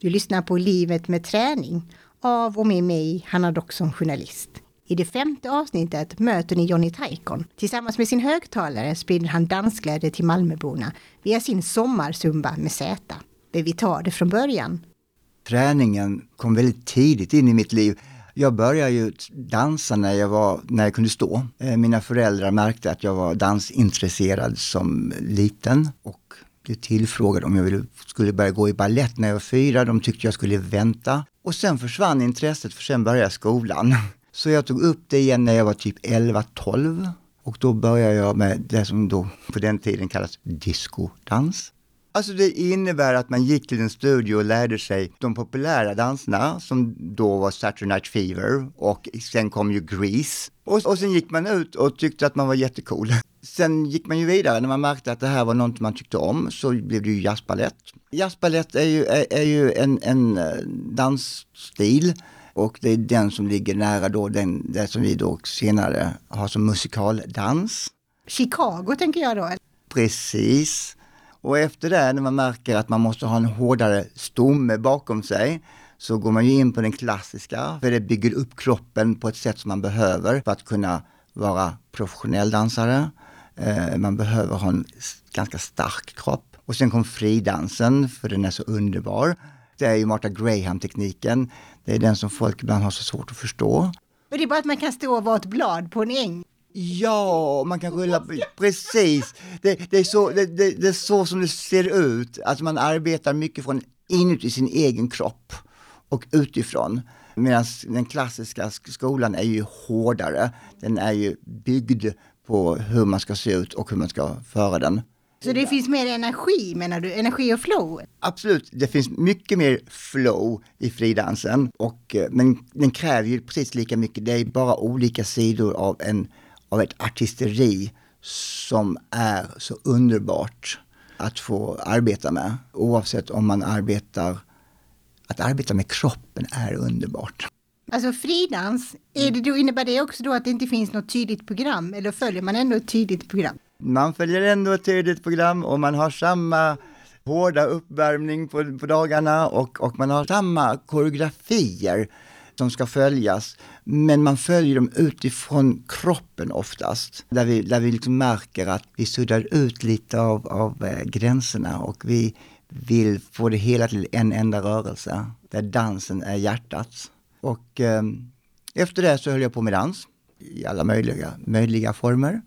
Du lyssnar på Livet med träning av och med mig, Hanna Doxon, journalist. I det femte avsnittet möter ni Johnny Taikon. Tillsammans med sin högtalare sprider han dansglädje till Malmöborna via sin sommarsumba med Z. Men vi tar det från början. Träningen kom väldigt tidigt in i mitt liv. Jag började ju dansa när jag, var, när jag kunde stå. Eh, mina föräldrar märkte att jag var dansintresserad som liten blev tillfrågad om jag ville, skulle börja gå i ballett när jag var fyra. De tyckte jag skulle vänta. Och sen försvann intresset för sen började jag skolan. Så jag tog upp det igen när jag var typ 11-12 och då började jag med det som då på den tiden kallas discodans. Alltså det innebär att man gick till en studio och lärde sig de populära danserna som då var Saturday Night Fever och sen kom ju Grease. Och, och sen gick man ut och tyckte att man var jättecool. Sen gick man ju vidare när man märkte att det här var något man tyckte om så blev det ju jazzbalett. Jazzbalett är ju, är, är ju en, en eh, dansstil och det är den som ligger nära då den, det som vi då senare har som musikaldans. Chicago tänker jag då? Precis. Och efter det, när man märker att man måste ha en hårdare stomme bakom sig, så går man ju in på den klassiska, för det bygger upp kroppen på ett sätt som man behöver för att kunna vara professionell dansare. Eh, man behöver ha en ganska stark kropp. Och sen kom fridansen, för den är så underbar. Det är ju Martha Graham-tekniken. Det är den som folk ibland har så svårt att förstå. Men det är bara att man kan stå och vara ett blad på en äng. Ja, man kan rulla, precis. Det, det är så, det, det, det, är så som det ser ut, alltså man arbetar mycket från inuti sin egen kropp och utifrån. Medan den klassiska skolan är ju hårdare, den är ju byggd på hur man ska se ut och hur man ska föra den. Så det finns mer energi menar du? Energi och flow? Absolut, det finns mycket mer flow i fridansen. Och, eh, men den kräver ju precis lika mycket, det är bara olika sidor av, en, av ett artisteri som är så underbart att få arbeta med. Oavsett om man arbetar, att arbeta med kroppen är underbart. Alltså fridans, är det då, innebär det också då att det inte finns något tydligt program eller följer man ändå ett tydligt program? Man följer ändå ett tydligt program och man har samma hårda uppvärmning på, på dagarna och, och man har samma koreografier som ska följas. Men man följer dem utifrån kroppen oftast. Där vi, där vi liksom märker att vi suddar ut lite av, av eh, gränserna och vi vill få det hela till en enda rörelse. Där dansen är hjärtat. Och eh, efter det så höll jag på med dans i alla möjliga, möjliga former.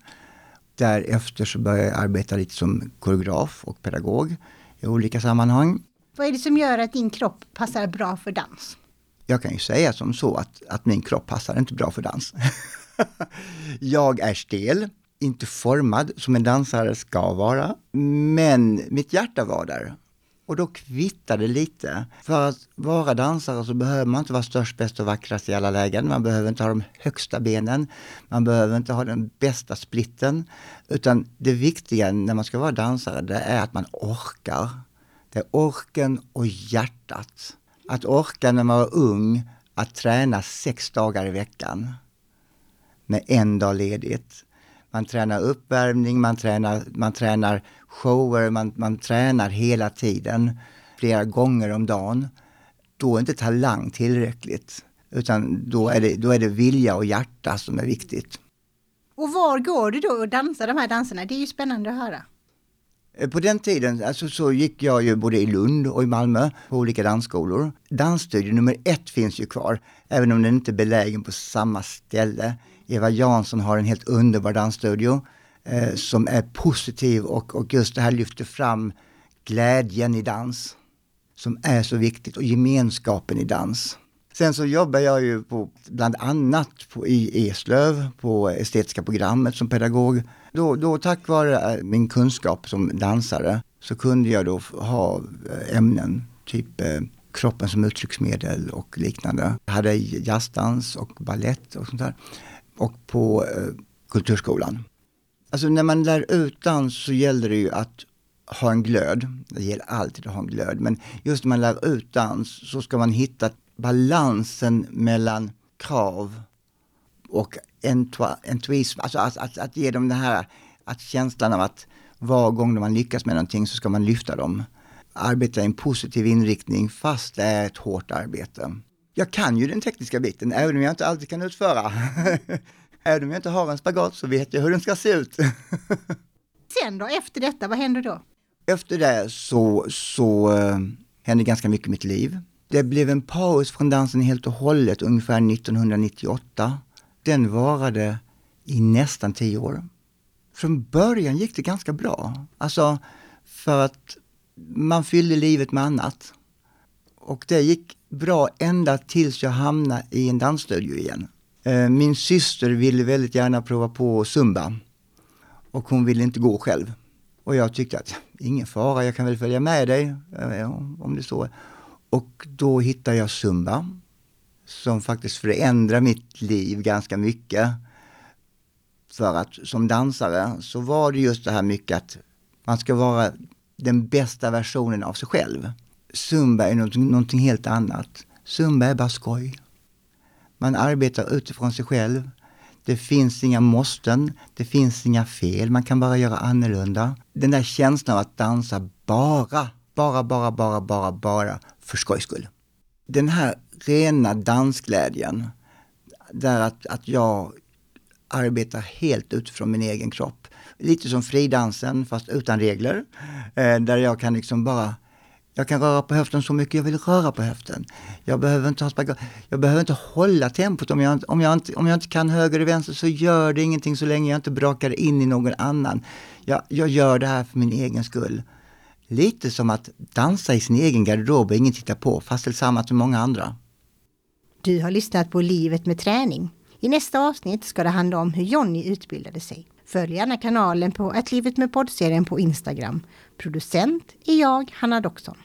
Därefter så började jag arbeta lite som koreograf och pedagog i olika sammanhang. Vad är det som gör att din kropp passar bra för dans? Jag kan ju säga som så att, att min kropp passar inte bra för dans. jag är stel, inte formad som en dansare ska vara. Men mitt hjärta var där och då kvittar det lite. För att vara dansare så behöver man inte vara störst, bäst och vackrast i alla lägen. Man behöver inte ha de högsta benen. Man behöver inte ha den bästa splitten. Utan det viktiga när man ska vara dansare, det är att man orkar. Det är orken och hjärtat. Att orka när man var ung, att träna sex dagar i veckan med en dag ledigt. Man tränar uppvärmning, man tränar, man tränar shower, man, man tränar hela tiden, flera gånger om dagen. Då är inte talang tillräckligt, utan då är det, då är det vilja och hjärta som är viktigt. Och var går du då och dansar de här danserna? Det är ju spännande att höra. Eh, på den tiden alltså, så gick jag ju både i Lund och i Malmö på olika dansskolor. Dansstudio nummer ett finns ju kvar, även om den inte är belägen på samma ställe. Eva Jansson har en helt underbar dansstudio eh, som är positiv och, och just det här lyfter fram glädjen i dans som är så viktigt och gemenskapen i dans. Sen så jobbar jag ju på, bland annat på, i Eslöv på estetiska programmet som pedagog. Då, då tack vare eh, min kunskap som dansare så kunde jag då ha eh, ämnen, typ eh, kroppen som uttrycksmedel och liknande. Jag hade jazzdans och ballett och sånt där. Och på eh, Kulturskolan. Alltså när man lär ut dans så gäller det ju att ha en glöd. Det gäller alltid att ha en glöd. Men just när man lär ut dans så ska man hitta balansen mellan krav och entuism. Alltså att, att, att ge dem den här att känslan av att var gång man lyckas med någonting så ska man lyfta dem arbeta i en positiv inriktning fast det är ett hårt arbete. Jag kan ju den tekniska biten även om jag inte alltid kan utföra. även om jag inte har en spagat så vet jag hur den ska se ut. Sen då, efter detta, vad händer då? Efter det så, så uh, hände ganska mycket i mitt liv. Det blev en paus från dansen helt och hållet ungefär 1998. Den varade i nästan tio år. Från början gick det ganska bra. Alltså för att man fyllde livet med annat. Och det gick bra ända tills jag hamnade i en dansstudio igen. Eh, min syster ville väldigt gärna prova på zumba och hon ville inte gå själv. Och jag tyckte att ingen fara, jag kan väl följa med dig eh, om det så. Och då hittade jag zumba som faktiskt förändrade mitt liv ganska mycket. För att som dansare så var det just det här mycket att man ska vara den bästa versionen av sig själv. Zumba är någonting, någonting helt annat. Zumba är bara skoj. Man arbetar utifrån sig själv. Det finns inga måsten, det finns inga fel, man kan bara göra annorlunda. Den där känslan av att dansa bara, bara, bara, bara, bara, bara för skojs skull. Den här rena dansglädjen, där att, att jag arbetar helt utifrån min egen kropp. Lite som fridansen fast utan regler. Eh, där jag kan liksom bara jag kan röra på höften så mycket jag vill röra på höften. Jag behöver inte ha spagat. Jag behöver inte hålla tempot. Om jag, om, jag inte, om jag inte kan höger eller vänster så gör det ingenting så länge jag inte brakar in i någon annan. Jag, jag gör det här för min egen skull. Lite som att dansa i sin egen garderob och ingen tittar på, fast tillsammans med många andra. Du har lyssnat på Livet med träning. I nästa avsnitt ska det handla om hur Jonny utbildade sig. Följ gärna kanalen på Ett livet med poddserien på Instagram. Producent är jag, Hanna Doxon.